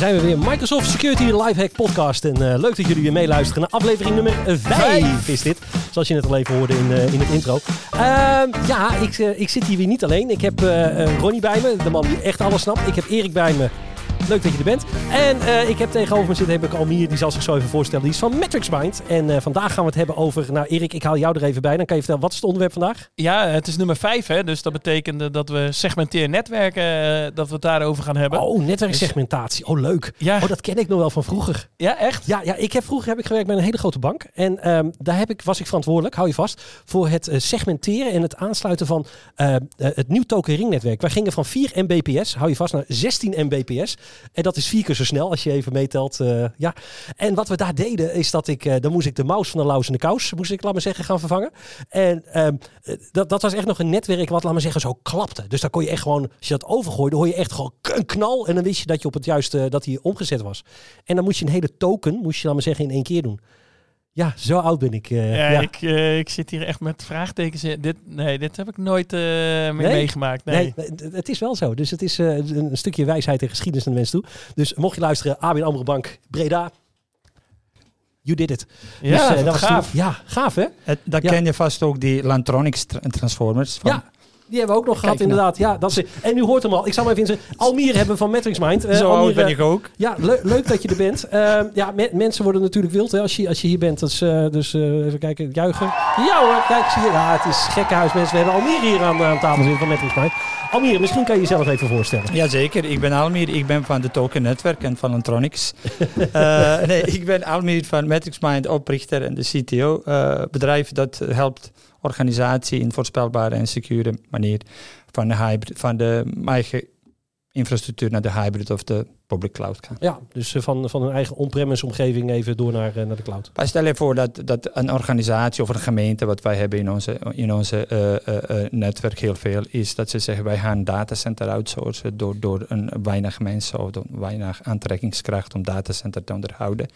zijn we weer, Microsoft Security Lifehack Podcast. En eh, leuk dat jullie weer meeluisteren naar aflevering nummer 5 is dit. Zoals je net al even hoorde in, eh, in het intro. Ehm, ja, ik, eh, ik zit hier weer niet alleen. Ik heb Ronnie bij me, de man die echt alles snapt. Ik heb Erik bij me. Leuk dat je er bent. En eh, ik heb tegenover me zitten heb ik Almier, die zal zich zo even voorstellen. Die is van Matrix Mind. En eh, vandaag gaan we het hebben over... Nou Erik, ik haal jou er even bij. Dan kan je vertellen, wat is het onderwerp vandaag? Ja, het is nummer 5, hè? dus dat betekent dat we segmenteren netwerken, eh, dat we het daarover gaan hebben. Oh, netwerksegmentatie. Oh, leuk. Ja. Oh, dat ken ik nog wel van vroeger. Ja, echt? Ja, ja ik heb, vroeger heb ik gewerkt bij een hele grote bank. En ehm, daar heb ik, was ik verantwoordelijk, hou je vast, voor het segmenteren en het aansluiten van het nieuw token ringnetwerk. Wij gingen van 4 mbps, hou je vast, naar 16 mbps. En dat is vier keer zo snel als je even meetelt. eh, ja. En wat we daar deden, is dat ik, eh, dan moest ik de mouse van de laus en de kous, moest ik, laat maar zeggen, gaan vervangen. En ehm, eh, dat, dat was echt nog een netwerk wat, laat maar zeggen, zo klapte. Dus daar kon je echt gewoon, als je dat overgooide, hoor je echt gewoon een knal. En dan wist je dat je op het juiste, dat hij omgezet was. En dan moest je een hele token, moest je, laat maar zeggen, in één keer doen. Ja, zo oud ben ik. eh, Ja, ja. Ik, eh, ik zit hier echt met vraagtekens. in. Dit, nee, dit heb ik nooit eh, mee Nee? meegemaakt. Nee. Nee, het- is wel zo. Dus het is eh, een stukje wijsheid en geschiedenis naar de mensen toe. Dus mocht je luisteren, ABN AMRO Bank, Breda. You did it. Ja, dus, wat was gaaf. toen- ja, gaaf hè? Het, dan Ja. ken je vast ook die Lantronics tra- Transformers. Van, Ja, die hebben we ook nog gehad nou. inderdaad. Ja, dat is, en u hoort hem al. Ik zal maar even inzetten. Almere hebben we van Matrix Mind. Eh, Zo Almere, ben ik ook. Ja, le- leuk dat je er bent. Ehm, ja, me- mensen worden natuurlijk wild hè, als, je, als je hier bent. Dus, eh, dus eh, even kijken, juichen. Ja hoor, kijk, zie je. Ja, het is gekkenhuis mensen. We hebben Almere hier aan, aan tafel zitten van Matrix Mind. Almere, misschien kan je jezelf even voorstellen. Jazeker, ik ben Almir. Ik ben van de Token Netwerk en van Lantronics. Eh, nee, ik ben Almir van Matrix Mind, oprichter en de CTO. eh, bedrijf dat helpt organisatie in voorspelbare en secure manier van de, hybrid, van de eigen infrastructuur naar de hybrid of de public cloud gaan. Ja, dus eh, van, van hun eigen on-premise omgeving even door naar, eh, naar de cloud. Stel je voor dat, dat een organisatie of een gemeente, wat wij hebben in onze, in onze eh, netwerk heel veel, is dat ze zeggen wij gaan een datacenter outsourcen door, door een weinig mensen of door weinig aantrekkingskracht om datacenter te onderhouden.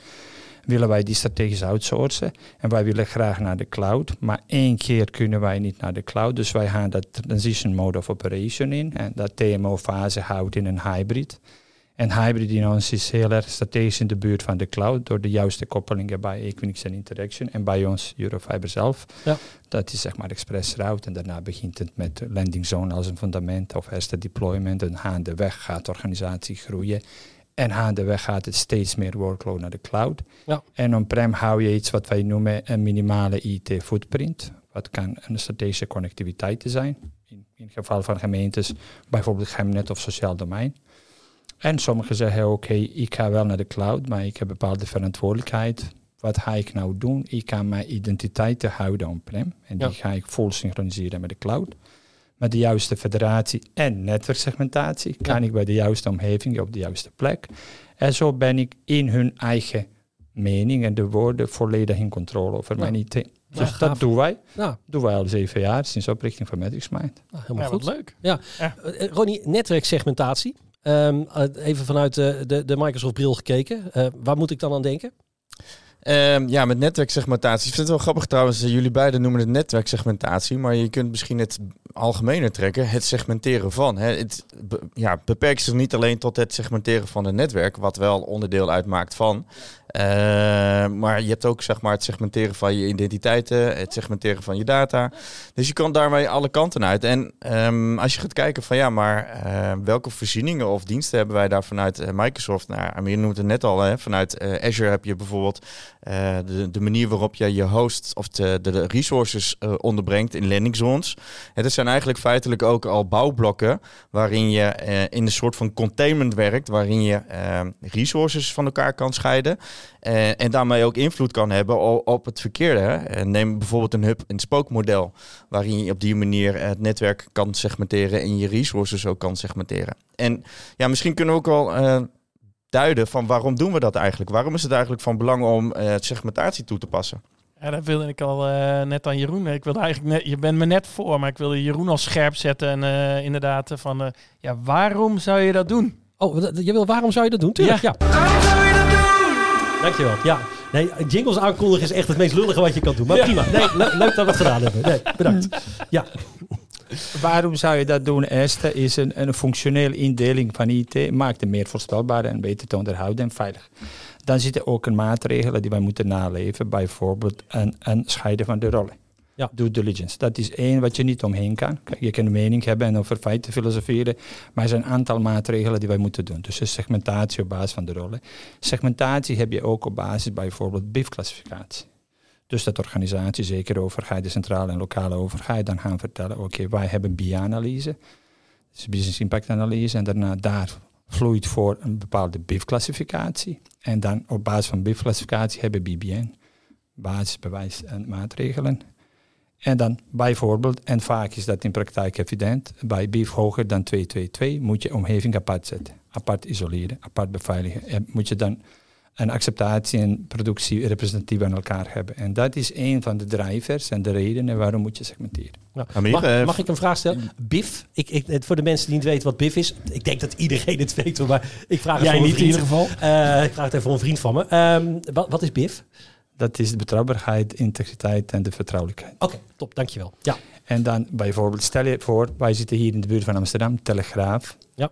Willen wij die strategisch outsourcen en wij willen graag naar de cloud, maar één keer kunnen wij niet naar de cloud. Dus wij gaan dat transition mode of operation in en dat TMO-fase houdt in een hybrid. En hybrid in ons is heel erg strategisch in de buurt van de cloud door de juiste koppelingen bij Equinix en Interaction en bij ons Eurofiber zelf. Ja. Dat is zeg maar de express route en daarna begint het met landing zone als een fundament of eerste deployment en gaandeweg gaat de organisatie groeien. En gaandeweg gaat het steeds meer workload naar de cloud. Ja. En on-prem hou je iets wat wij noemen een minimale IT-footprint. Wat kan een strategische connectiviteit zijn. In, in het geval van gemeentes, bijvoorbeeld Gemnet of sociaal domein. En sommigen zeggen, oké, ik ga wel naar de cloud, maar ik heb bepaalde verantwoordelijkheid. Wat ga ik nou doen? Ik ga mijn identiteiten houden on-prem. En die Ja. ga ik vol synchroniseren met de cloud. Met de juiste federatie en netwerksegmentatie kan ik bij de juiste omgeving op de juiste plek. En zo ben ik in hun eigen mening en de woorden volledig in controle over Ja. mijn IT. Dus gaaf. dat doen wij. Nou, doen wij al zeven jaar sinds oprichting van Matrix Mind. nou, helemaal Ja, goed. leuk. Eh, eh, Ronnie, netwerksegmentatie. Ehm, eh, even vanuit de, de, de Microsoft-bril gekeken. Eh, waar moet ik dan aan denken? Ehm, ja, met netwerksegmentatie. Ik vind het wel grappig trouwens, eh, jullie beiden noemen het netwerksegmentatie, maar je kunt misschien het algemener trekken, het segmenteren van. Hè. Het ja, beperkt zich niet alleen tot het segmenteren van het netwerk, wat wel onderdeel uitmaakt van. Eh, maar je hebt ook zeg maar, het segmenteren van je identiteiten, het segmenteren van je data. Dus je kan daarmee alle kanten uit. En ehm, als je gaat kijken van ja, maar eh, welke voorzieningen of diensten hebben wij daar vanuit eh, Microsoft? Nou, Amir noemt het net al, hè, vanuit Azure heb je bijvoorbeeld de, de manier waarop je je host of de, de, resources onderbrengt in landing zones. Dat zijn eigenlijk feitelijk ook al bouwblokken waarin je in een soort van containment werkt, waarin je eh, resources van elkaar kan scheiden. Eh, en daarmee ook invloed kan hebben op het verkeer. Hè. En neem bijvoorbeeld een hub-and-spoke model, waarin je op die manier het netwerk kan segmenteren en je resources ook kan segmenteren. En ja, misschien kunnen we ook wel eh, duiden van waarom doen we dat eigenlijk? Waarom is het eigenlijk van belang om eh, segmentatie toe te passen? Ja, dat wilde ik al eh, net aan Jeroen. Ik wilde eigenlijk net, je bent me net voor, maar ik wilde Jeroen al scherp zetten. En eh, inderdaad, van eh, ja, waarom zou je dat doen? Oh, je wil, waarom zou je dat doen? Tuurlijk, ja. Dankjewel. Ja. Nee, jingles aankondigen is echt het meest lullige wat je kan doen. Maar prima. Nee, le- leuk dat we het gedaan hebben. Nee, bedankt. Ja. Waarom zou je dat doen? Eerste is een, een functionele indeling van IT maakt het meer voorspelbaar en beter te onderhouden en veilig. Dan zitten ook een maatregelen die wij moeten naleven, bijvoorbeeld een, een scheiden van de rollen. Ja. Due diligence. Dat is één wat je niet omheen kan. Je kan een mening hebben en over feiten filosoferen, maar er zijn een aantal maatregelen die wij moeten doen. Dus segmentatie op basis van de rollen. Segmentatie heb je ook op basis bijvoorbeeld BIF-classificatie. Dus dat organisatie, zeker overheid, de centrale en lokale overheid, dan gaan vertellen, oké, wij hebben BI-analyse, dus business impact analyse, en daarna daar vloeit voor een bepaalde BIF-classificatie. En dan op basis van BIF-classificatie hebben BBN, basis, bewijs en maatregelen. En dan bijvoorbeeld, en vaak is dat in praktijk evident, bij BIF hoger dan 222 moet je omgeving apart zetten. Apart isoleren, apart beveiligen. En moet je dan een acceptatie en productie representatief aan elkaar hebben. En dat is een van de drivers en de redenen waarom moet je segmenteren. Nou, mag, eh, mag ik een vraag stellen? BIF. Ik, voor de mensen die niet weten wat BIF is. Ik denk dat iedereen het weet. Maar ik vraag het Jij voor een niet in ieder geval. Eh, ik vraag het even voor een vriend van me. Ehm, wat, wat is BIF? Dat is de betrouwbaarheid, integriteit en de vertrouwelijkheid. Oké, top. Dankjewel. Ja. En dan bijvoorbeeld, stel je voor, wij zitten hier in de buurt van Amsterdam, Telegraaf. Ja.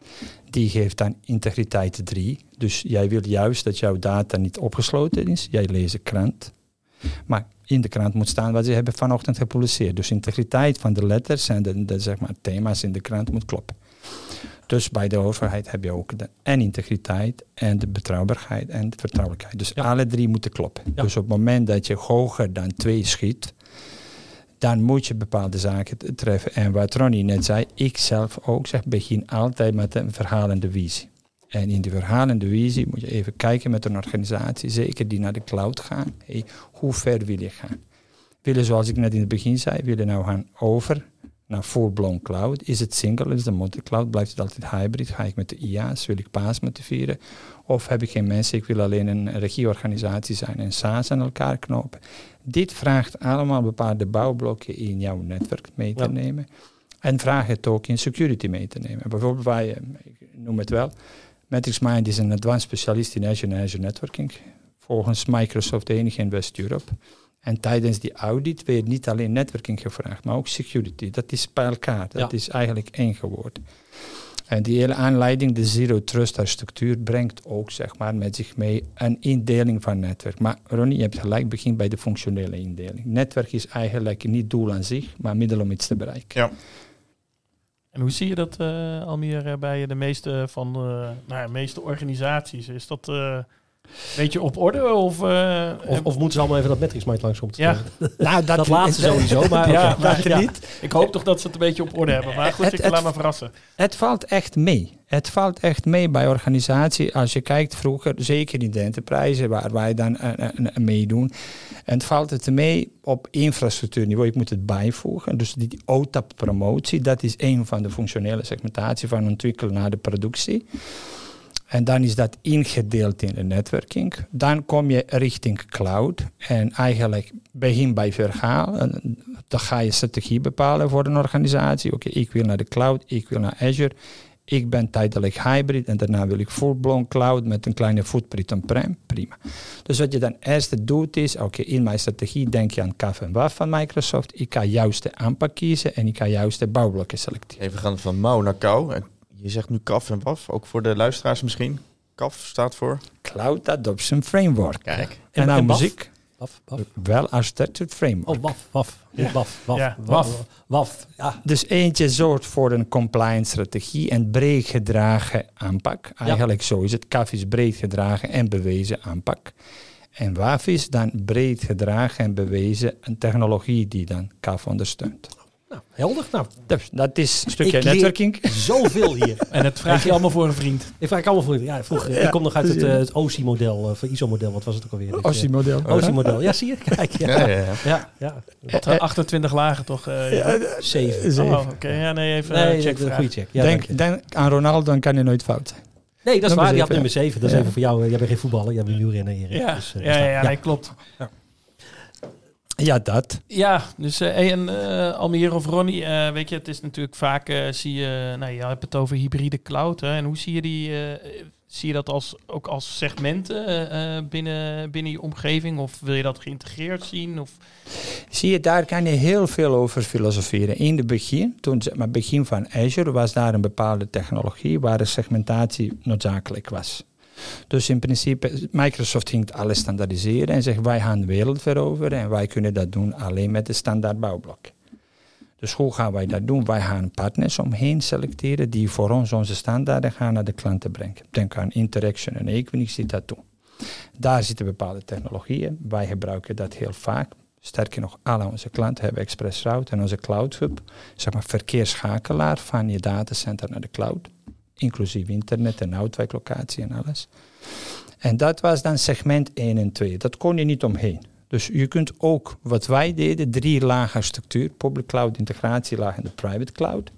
Die geeft dan integriteit 3. Dus jij wil juist dat jouw data niet opgesloten is. Jij leest de krant. Maar in de krant moet staan wat ze hebben vanochtend gepubliceerd. Dus integriteit van de letters en de, de zeg maar, thema's in de krant moet kloppen. Dus bij de overheid heb je ook de en integriteit en de betrouwbaarheid en de vertrouwelijkheid. Dus Ja. alle drie moeten kloppen. Ja. Dus op het moment dat je hoger dan twee schiet, dan moet je bepaalde zaken treffen. En wat Ronnie net zei, ik zelf ook zeg, begin altijd met een verhalende visie. En in die verhalende visie moet je even kijken met een organisatie, zeker die naar de cloud gaan. Hey, hoe ver wil je gaan? Willen, zoals ik net in het begin zei, willen nou gaan over naar full-blown cloud? Is het single, is het multi-cloud? Blijft het altijd hybrid? Ga ik met de IA's? Wil ik PaaS motiveren? Of heb ik geen mensen, ik wil alleen een regieorganisatie zijn en SaaS aan elkaar knopen? Dit vraagt allemaal bepaalde bouwblokken in jouw netwerk mee te Ja. nemen. En vraag het ook in security mee te nemen. Bijvoorbeeld wij, ik noem het wel, Matrix Mind is een advanced specialist in Azure en Azure Networking. Volgens Microsoft de enige in West-Europe. En tijdens die audit werd niet alleen netwerking gevraagd, maar ook security. Dat is bij elkaar. Dat Ja. is eigenlijk één geworden. En die hele aanleiding, de zero trust architectuur, brengt ook zeg maar, met zich mee een indeling van netwerk. Maar Ronnie, je hebt gelijk, begin bij de functionele indeling. Netwerk is eigenlijk niet doel aan zich, maar middel om iets te bereiken. En hoe zie je dat, eh Almir, bij de meeste van de, nou ja, meeste organisaties? Is dat eh, beetje op orde? Of, eh, Of, of moeten ze allemaal even dat Matrix Mind langskomt? Ja. Nou, Dat laatste sowieso, maar Ja, maar Maar ja. niet. ik hoop toch dat ze het een beetje op orde hebben. Maar goed, Het- ik het- laat me verrassen. Het valt echt mee. Het valt echt mee bij organisatie. Als je kijkt vroeger, zeker in de enterprise, waar wij dan eh, eh, eh, meedoen. En het valt het mee op infrastructuurniveau. Ik moet het bijvoegen. Dus die OTAP-promotie, dat is een van de functionele segmentatie van ontwikkelen naar de productie. En dan is dat ingedeeld in de netwerking. Dan kom je richting cloud. En eigenlijk begin bij verhaal. Dan ga je strategie bepalen voor een organisatie. Oké, ik wil naar de cloud, ik wil naar Azure. Ik ben tijdelijk hybrid en daarna wil ik full-blown cloud met een kleine footprint on-prem. Prima. Dus wat je dan eerst doet is, oké, in mijn strategie denk je aan KAF en WAF van Microsoft. Ik ga juist de aanpak kiezen en ik ga juist de bouwblokken selecteren. Even gaan van mouw naar kou. En je zegt nu kaf en waf, ook voor de luisteraars misschien. Kaf staat voor. Cloud Adoption Framework. Kijk. En, En- nou en WAF? muziek, Waf, waf. wel architectured framework. Oh, waf, waf. Ja. Waf, waf. Ja, waf. waf. Waf. Ja. Dus eentje zorgt voor een compliance strategie en breed gedragen aanpak. Eigenlijk zo is het. CAF is breed gedragen en bewezen aanpak. En WAF is dan breed gedragen en bewezen een technologie die dan CAF ondersteunt. Nou, helder. Nou, Dus dat is een stukje Ik leer- netwerking. zoveel hier. En het vraag je allemaal voor een vriend. Ik vraag allemaal voor. Ja, vroeger. Ik kom nog uit het, eh, het OSI-model, of ISO-model. Wat was het ook alweer? Dat je- model. OSI-model. Ja, zie je? Kijk, ja. Ja, ja, ja. Ja, ja. Wat, eh, 28 lagen toch? eh, ja. Zeven. Oh, oké. Ja, nee, even Nee, eh, check een goede check. Ja, denk, aan Ronaldo, dan kan je nooit fout zijn. Nee, dat is Nummer waar. Die had zeven, nummer 7. Dat is Ja. even voor jou. eh, Jij bent geen voetballer. Jij bent wielrenner, Erik. Ja, Dus, eh, ja, dus ja, dat- nee, klopt. Ja, dat. Ja, dus eh, hey, en eh, Almere of Ronnie, eh, weet je, het is natuurlijk vaak, zie je, nou, je hebt het over hybride cloud. Hè, en hoe zie je die, zie je dat als, ook als segmenten binnen, binnen je omgeving? Of wil je dat geïntegreerd zien? Of, Zie je, daar kan je heel veel over filosoferen. In het begin, toen zeg maar begin van Azure, was daar een bepaalde technologie waar de segmentatie noodzakelijk was. Dus in principe, Microsoft ging alles standaardiseren en zegt wij gaan de wereld veroveren en wij kunnen dat doen alleen met de standaard bouwblok. Dus hoe gaan wij dat doen? Wij gaan partners omheen selecteren die voor ons onze standaarden gaan naar de klanten brengen. Denk aan Interaction en Equinix die dat doen. Daar zitten bepaalde technologieën. Wij gebruiken dat heel vaak. Sterker nog, alle onze klanten hebben Express Route en onze Cloud Hub, zeg maar verkeersschakelaar van je datacenter naar de cloud, inclusief internet en uitwijklocatie en alles. En dat was dan segment 1 en 2. Dat kon je niet omheen. Dus je kunt ook, wat wij deden, drie lagen structuur. Public cloud, integratielaag en de private cloud.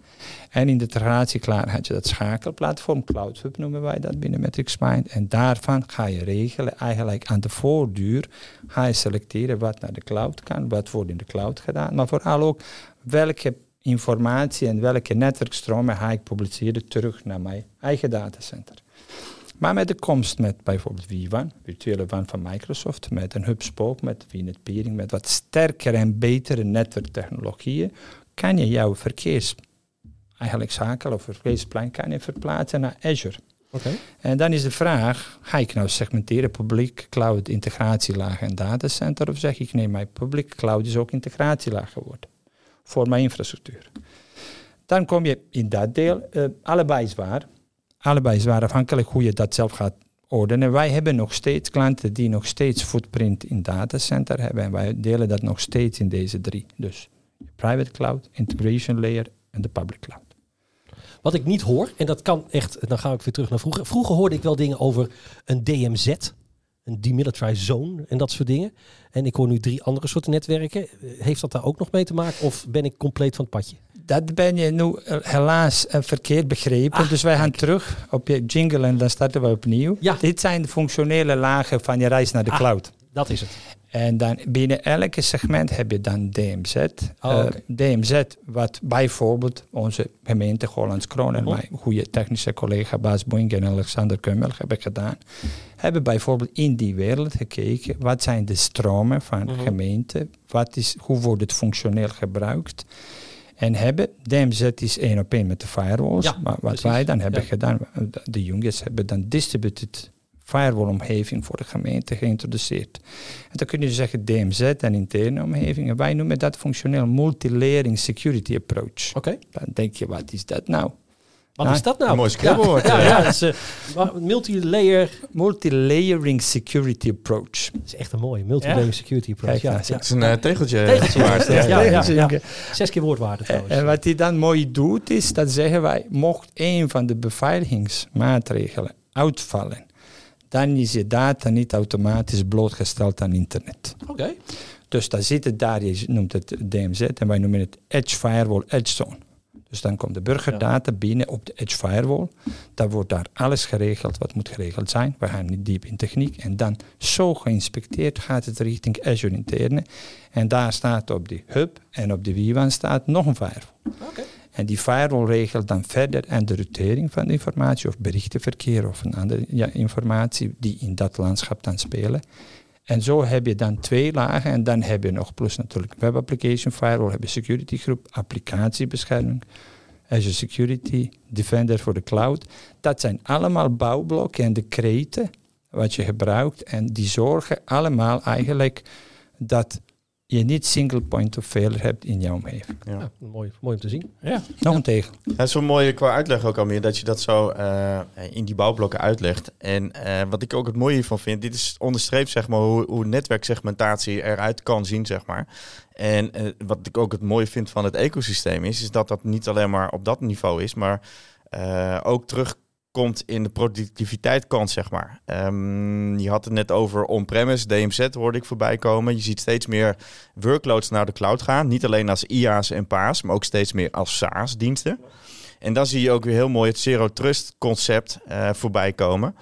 En in de integratieklaar had je dat schakelplatform, Cloud Hub noemen wij dat binnen Matrix Mind. En daarvan ga je regelen, eigenlijk aan de voorduur, ga je selecteren wat naar de cloud kan, wat wordt in de cloud gedaan. Maar vooral ook welke informatie en welke netwerkstromen ga ik publiceren terug naar mijn eigen datacenter. Maar met de komst met bijvoorbeeld vWAN, virtuele WAN van Microsoft, met een HubSpot, met VNet Peering, met wat sterkere en betere netwerktechnologieën, kan je jouw verkeers eigenlijk zaken of verkeersplan kan je verplaatsen naar Azure. Oké. En dan is de vraag, ga ik nou segmenteren publiek, cloud, integratielaag en datacenter of zeg ik nee, mijn publiek cloud is ook integratielaag geworden voor mijn infrastructuur. Dan kom je in dat deel, eh, allebei is waar. Allebei is waar, afhankelijk hoe je dat zelf gaat ordenen. Wij hebben nog steeds klanten die nog steeds footprint in datacenter hebben en wij delen dat nog steeds in deze drie. Dus private cloud, integration layer en de public cloud. Wat ik niet hoor, en dat kan echt, dan ga ik weer terug naar vroeger. Vroeger hoorde ik wel dingen over een DMZ, een demilitarized zone en dat soort dingen. En ik hoor nu drie andere soorten netwerken. Heeft dat daar ook nog mee te maken of ben ik compleet van het padje? Dat ben je nu eh, helaas eh, verkeerd begrepen. Ah, dus wij gaan terug op je jingle en dan starten we opnieuw. Ja. Dit zijn de functionele lagen van je reis naar de Ah. cloud. Dat is het. En dan binnen elke segment heb je dan DMZ. Oh, Eh. DMZ, wat bijvoorbeeld onze gemeente Hollands Kroon en Mhm. mijn goede technische collega Baas Boink en Alexander Kummel hebben gedaan. Hebben bijvoorbeeld in die wereld gekeken, wat zijn de stromen van Mhm. gemeenten, wat is, hoe wordt het functioneel gebruikt. En hebben, DMZ is één op één met de firewalls, Ja, maar wat precies. wij dan hebben Ja. gedaan, de- de jongens hebben dan distributed firewall omgeving voor de gemeente geïntroduceerd. En dan kun je zeggen DMZ en interne omgevingen. Wij noemen dat functioneel multilayering security approach. Oké. Dan denk je, wat is dat nou? Wat Ja, is dat nou? een mooi scrabblewoord, Ja, ja, dat is eh, multilayer. Multilayering security approach. Dat is echt een mooie. Multilayer security approach. Kijk, Ja, nou, ja. Het is een eh, tegeltje. Tegeltje. Maarten. Ja, ja, ja, Tegeltje. ja. Zes keer woordwaarde En, trouwens. en wat hij dan mooi doet, is dat zeggen wij, mocht een van de beveiligingsmaatregelen uitvallen, dan is je data niet automatisch blootgesteld aan internet. Oké. Dus daar zit het daar, je noemt het DMZ en wij noemen het Edge Firewall Edge Zone. Dus dan komt de burgerdata binnen op de Edge Firewall. Dan wordt daar alles geregeld wat moet geregeld zijn. We gaan niet diep in techniek. En dan zo geïnspecteerd gaat het richting Azure interne. En daar staat op die hub en op de WWAN staat nog een firewall. En die firewall regelt dan verder en de routering van de informatie of berichtenverkeer of een andere ja, informatie die in dat landschap dan spelen. En zo heb je dan twee lagen en dan heb je nog plus natuurlijk web application firewall, heb je security groep, applicatiebescherming, Azure Security, Defender voor de cloud. Dat zijn allemaal bouwblokken en decreten wat je gebruikt en die zorgen allemaal eigenlijk dat je niet single point of failure hebt in jouw omgeving. Ja. Ja, mooi, mooi om te zien. ja. Nog een tegel. Ja, het is wel mooi qua uitleg ook alweer dat je dat zo eh, in die bouwblokken uitlegt. En eh, wat ik ook het mooie hiervan vind, dit is onderstreept zeg maar hoe, hoe netwerksegmentatie eruit kan zien zeg maar. En eh, wat ik ook het mooie vind van het ecosysteem is, is dat dat niet alleen maar op dat niveau is, maar eh, ook terugkomt in de productiviteitkant zeg maar. Ehm, je had het net over on-premise, DMZ hoorde ik voorbij komen. Je ziet steeds meer workloads naar de cloud gaan, niet alleen als IaaS en PaaS, maar ook steeds meer als SaaS diensten. En dan zie je ook weer heel mooi het Zero Trust concept uh, voorbij komen.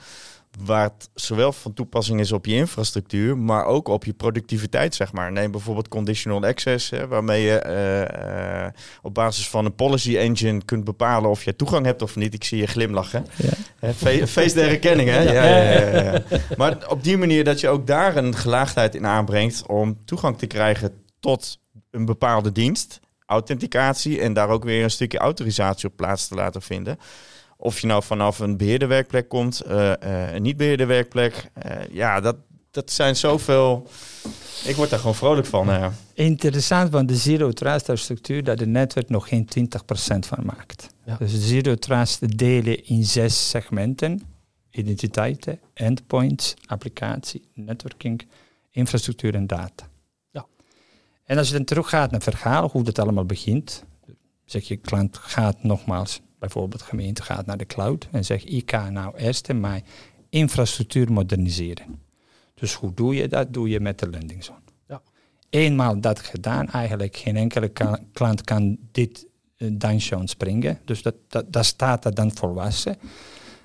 Waar het zowel van toepassing is op je infrastructuur, maar ook op je productiviteit, zeg maar. Neem bijvoorbeeld conditional access, hè, waarmee je uh, op basis van een policy engine kunt bepalen of je toegang hebt of niet. Ik zie je glimlachen. Ja. Fe feest der herkenning, hè? Ja. Ja, ja, Maar op die manier dat je ook daar een gelaagdheid in aanbrengt om toegang te krijgen tot een bepaalde dienst, authenticatie en daar ook weer een stukje autorisatie op plaats te laten vinden. Of je nou vanaf een beheerde werkplek komt, uh, uh, een niet beheerde werkplek. Uh, ja, dat, dat zijn zoveel. Ik word daar gewoon vrolijk van. Ja. Interessant van de Zero Trust structuur dat het netwerk nog geen 20% van maakt. Ja. Dus Zero Trust delen in zes segmenten: identiteiten, endpoints, applicatie, networking, infrastructuur en data. Ja. En als je dan teruggaat naar het verhaal, hoe dat allemaal begint, zeg je klant gaat nogmaals bijvoorbeeld gemeente gaat naar de cloud en zegt ik ga nou eerst mijn infrastructuur moderniseren. Dus hoe doe je dat? Doe je met de landing zone. Ja. Eenmaal dat gedaan, eigenlijk geen enkele klant kan dit uh, dan springen. Dus dat, dat, dat staat er dan volwassen.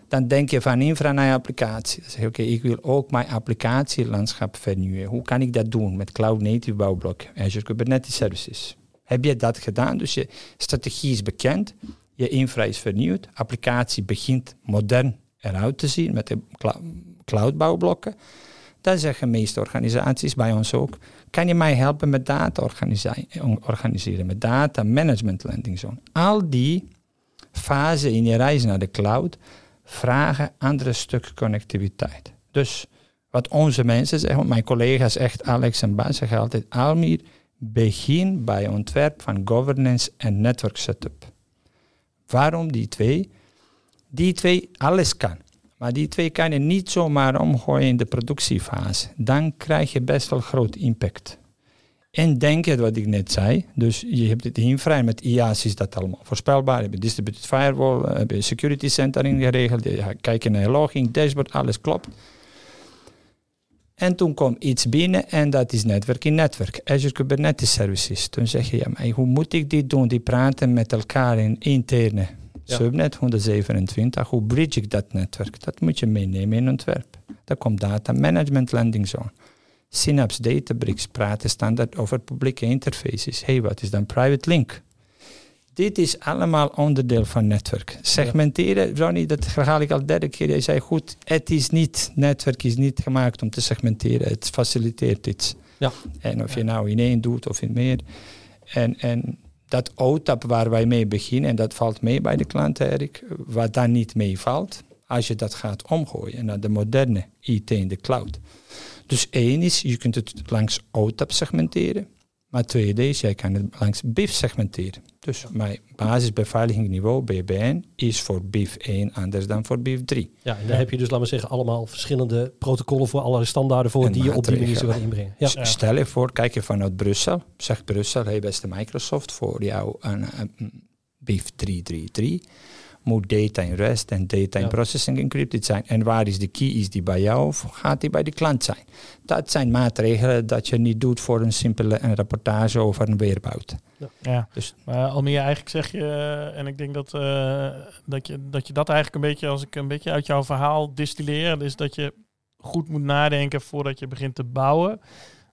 Dan denk je van infra naar applicatie. Dan zeg je, oké, ik wil ook mijn applicatielandschap vernieuwen. Hoe kan ik dat doen met cloud native bouwblok, Azure Kubernetes Services? Heb je dat gedaan? Dus je strategie is bekend je infra is vernieuwd, applicatie begint modern eruit te zien met de cloudbouwblokken. Dan zeggen meeste organisaties, bij ons ook, kan je mij helpen met data organiseren, met data management landing zone. Al die fasen in je reis naar de cloud vragen andere stuk connectiviteit. Dus wat onze mensen zeggen, mijn collega's echt Alex en Bas zeggen altijd, Almir, begin bij ontwerp van governance en network setup. Waarom die twee? Die twee, alles kan. Maar die twee kan je niet zomaar omgooien in de productiefase. Dan krijg je best wel groot impact. En denk je wat ik net zei. Dus je hebt het infra met IaaS is dat allemaal voorspelbaar. Je hebt distributed firewall, heb je security center ingeregeld. Je kijkt naar je logging, dashboard, alles klopt. En toen kwam iets binnen en dat is netwerk in netwerk. Azure Kubernetes Services. Toen zeg je, ja, maar hoe moet ik dit doen? Die praten met elkaar in interne subnet 127. Hoe bridge ik dat netwerk? Dat moet je meenemen in ontwerp. Dan komt data management landing zone. Synapse Databricks praten standaard over publieke interfaces. hey, wat is dan private link? Dit is allemaal onderdeel van netwerk. Segmenteren, Ronnie, dat herhaal ik al derde keer. Jij zei goed, het is niet, netwerk is niet gemaakt om te segmenteren. Het faciliteert iets. Ja. En of je nou in één doet of in meer. En, en dat OTAP waar wij mee beginnen, en dat valt mee bij de klant, Erik, wat dan niet meevalt, als je dat gaat omgooien naar de moderne IT in de cloud. Dus één is, je kunt het langs OTAP segmenteren. Maar tweede is, jij kan het langs BIF segmenteren. Dus mijn basisbeveiligingsniveau, BBN, is voor BIF 1 anders dan voor BIF 3. Ja, en daar heb je dus, laten we zeggen, allemaal verschillende protocollen voor, alle standaarden voor, die je op die manier zou inbrengen. Ja. Stel je voor, kijk je vanuit Brussel, zegt Brussel, hey beste Microsoft, voor jou een, een BIF 333 moet data in rest en data in processing encrypted zijn. En waar is de key? Is die bij jou of gaat die bij de klant zijn? Dat zijn maatregelen dat je niet doet voor een simpele een rapportage over een weerbout. Ja, ja. Dus, maar Almere, eigenlijk zeg je, eh, en ik denk dat, uh, dat, je, dat je dat eigenlijk een beetje, als ik een beetje uit jouw verhaal distilleer, is dat je goed moet nadenken voordat je begint te bouwen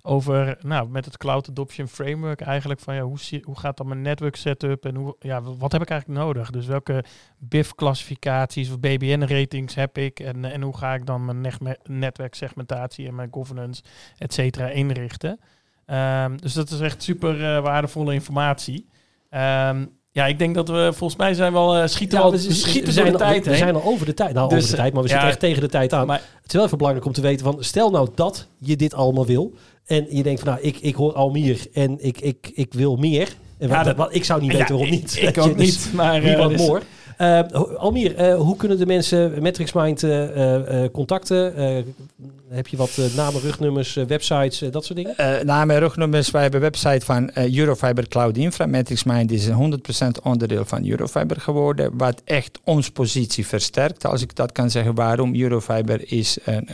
over, nou, met het Cloud Adoption Framework eigenlijk van, ja, hoe, hoe gaat dan mijn network setup en hoe, ja, wat heb ik eigenlijk nodig? Dus welke BIF-classificaties of BBN-ratings heb ik en, en hoe ga ik dan mijn netwerksegmentatie en mijn governance, et cetera, inrichten? Um, dus dat is echt super uh, waardevolle informatie. Um, ja, ik denk dat we volgens mij zijn wel uh, schieten, ja, we, schieten we zijn de tijd. We zijn al over de tijd. Nou, dus, over de tijd, maar we zitten echt tegen de tijd aan. Maar, het is wel even belangrijk om te weten van, stel nou dat je dit allemaal wil. En je denkt van nou, ik, ik hoor Almier en ik, ik, ik wil meer. En ja, wat, wat, ik zou niet weten waarom niet. Ik, ook niet, maar uh, wat more. Uh, Almier, uh, hoe kunnen de mensen MatrixMind uh, contacten? heb je wat namen, rugnummers, websites, dat soort dingen? namen, rugnummers. Wij hebben een website van Eurofiber Cloud Infra. MatrixMind is 100% onderdeel van Eurofiber geworden. Wat echt ons positie versterkt, als ik dat kan zeggen. Waarom Eurofiber is een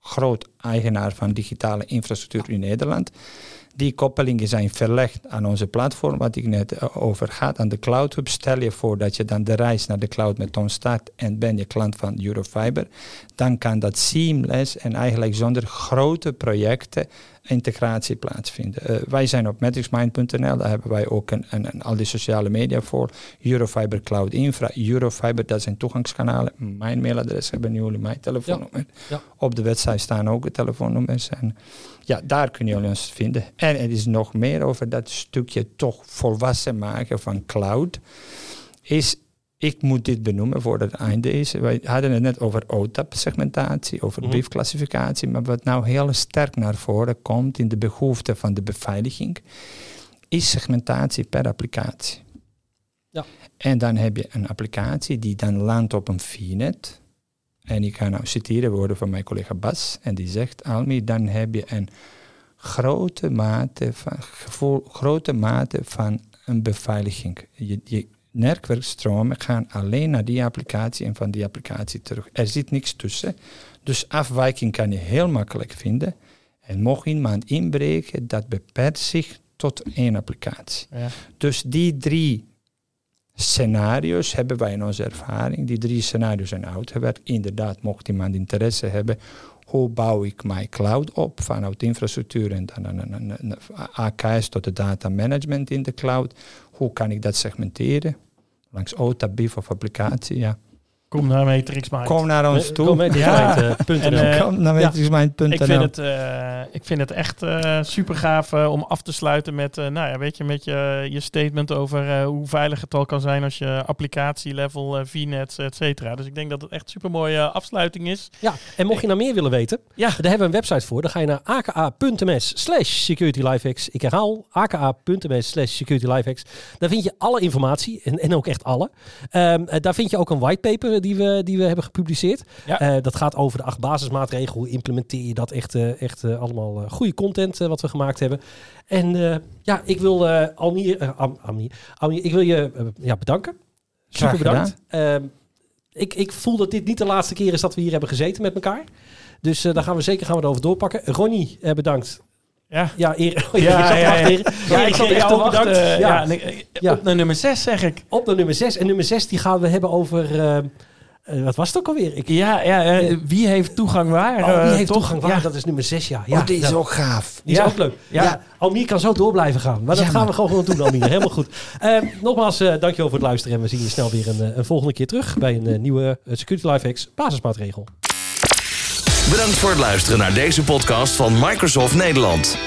groot eigenaar van digitale infrastructuur in Nederland. Die koppelingen zijn verlegd aan onze platform, wat ik net eh, over gaat, aan de cloud hub. Stel je voor dat je dan de reis naar de cloud met ons start en ben je klant van Eurofiber, dan kan dat seamless en eigenlijk zonder grote projecten integratie plaatsvinden. Uh, wij zijn op matrixmind.nl, daar hebben wij ook een, een, een, al die sociale media voor. Eurofiber Cloud Infra, Eurofiber, dat zijn toegangskanalen. Mijn mailadres hebben jullie, mijn telefoonnummer. Ja. Op de website staan ook de telefoonnummers. En ja, daar kunnen jullie ons vinden. En er is nog meer over dat stukje toch volwassen maken van cloud. Is ik moet dit benoemen voordat het einde is. Wij hadden het net over OTAP-segmentatie, over mm briefklassificatie, maar wat nou heel sterk naar voren komt in de behoefte van de beveiliging, is segmentatie per applicatie. Ja. En dan heb je een applicatie die dan landt op een VNet. En ik ga nou citeren woorden van mijn collega Bas, en die zegt, Almi, dan heb je een grote mate van, gevoel, grote mate van een beveiliging. Je, je netwerkstromen gaan alleen naar die applicatie en van die applicatie terug. Er zit niks tussen. Dus afwijking kan je heel makkelijk vinden. En mocht iemand inbreken, dat beperkt zich tot één applicatie. Ja. Dus die drie scenario's hebben wij in onze ervaring. Die drie scenario's zijn uitgewerkt. Inderdaad, mocht iemand interesse hebben, hoe bouw ik mijn cloud op vanuit infrastructuur en dan een, een, een, AKS tot de data management in de cloud. Hoe kan ik dat segmenteren? Langs OTA, BIF of applicatie, ja. Kom naar MatrixMind. Kom naar ons toe. Kom, ja. en, uh, Kom naar MatrixMind.nl. Ik vind het, uh, ik vind het echt uh, super gaaf om af te sluiten met, nou ja, weet je, met je, je statement over hoe veilig het al kan zijn als je applicatie-level, VNets, et cetera. Dus ik denk dat het echt super mooie afsluiting is. Ja, en mocht je nou meer willen weten, ja. daar hebben we een website voor. Dan ga je naar aka.ms slash securitylifehacks. Ik herhaal, aka.ms slash securitylifehacks. Daar vind je alle informatie en, en ook echt alle. Um, daar vind je ook een whitepaper die we, die we hebben gepubliceerd. Uh, dat gaat over de acht basismaatregelen. Hoe implementeer je dat echt, uh, echt uh, allemaal goede content wat we gemaakt hebben. En ja, ik wil Almier, Almier, ik wil je ja, bedanken. Super bedankt. Ehm, ik, ik voel dat dit niet de laatste keer is dat we hier hebben gezeten met elkaar. Dus daar gaan we zeker gaan we het over doorpakken. Ronnie, bedankt. Ja, ja, eer, ja, ja, ja, ja, ja, ik zat echt bedankt. ja. Ja, op naar nummer 6 zeg ik. Op naar nummer 6. En nummer 6 die gaan we hebben over... Uh, uh, wat was het ook alweer? Ik, ja, ja uh, wie heeft toegang waar? Oh, wie heeft toegang waar? Dat is nummer 6, ja. ja oh, die is ook gaaf. Die is ook leuk. Ja. Almier kan zo door blijven gaan. Maar dat gaan we gewoon doen, Almier. Helemaal goed. Ehm, nogmaals, dankjewel voor het luisteren. En we zien je snel weer een, een volgende keer terug bij een nieuwe Security Lifehacks basismaatregel. Bedankt voor het luisteren naar deze podcast van Microsoft Nederland.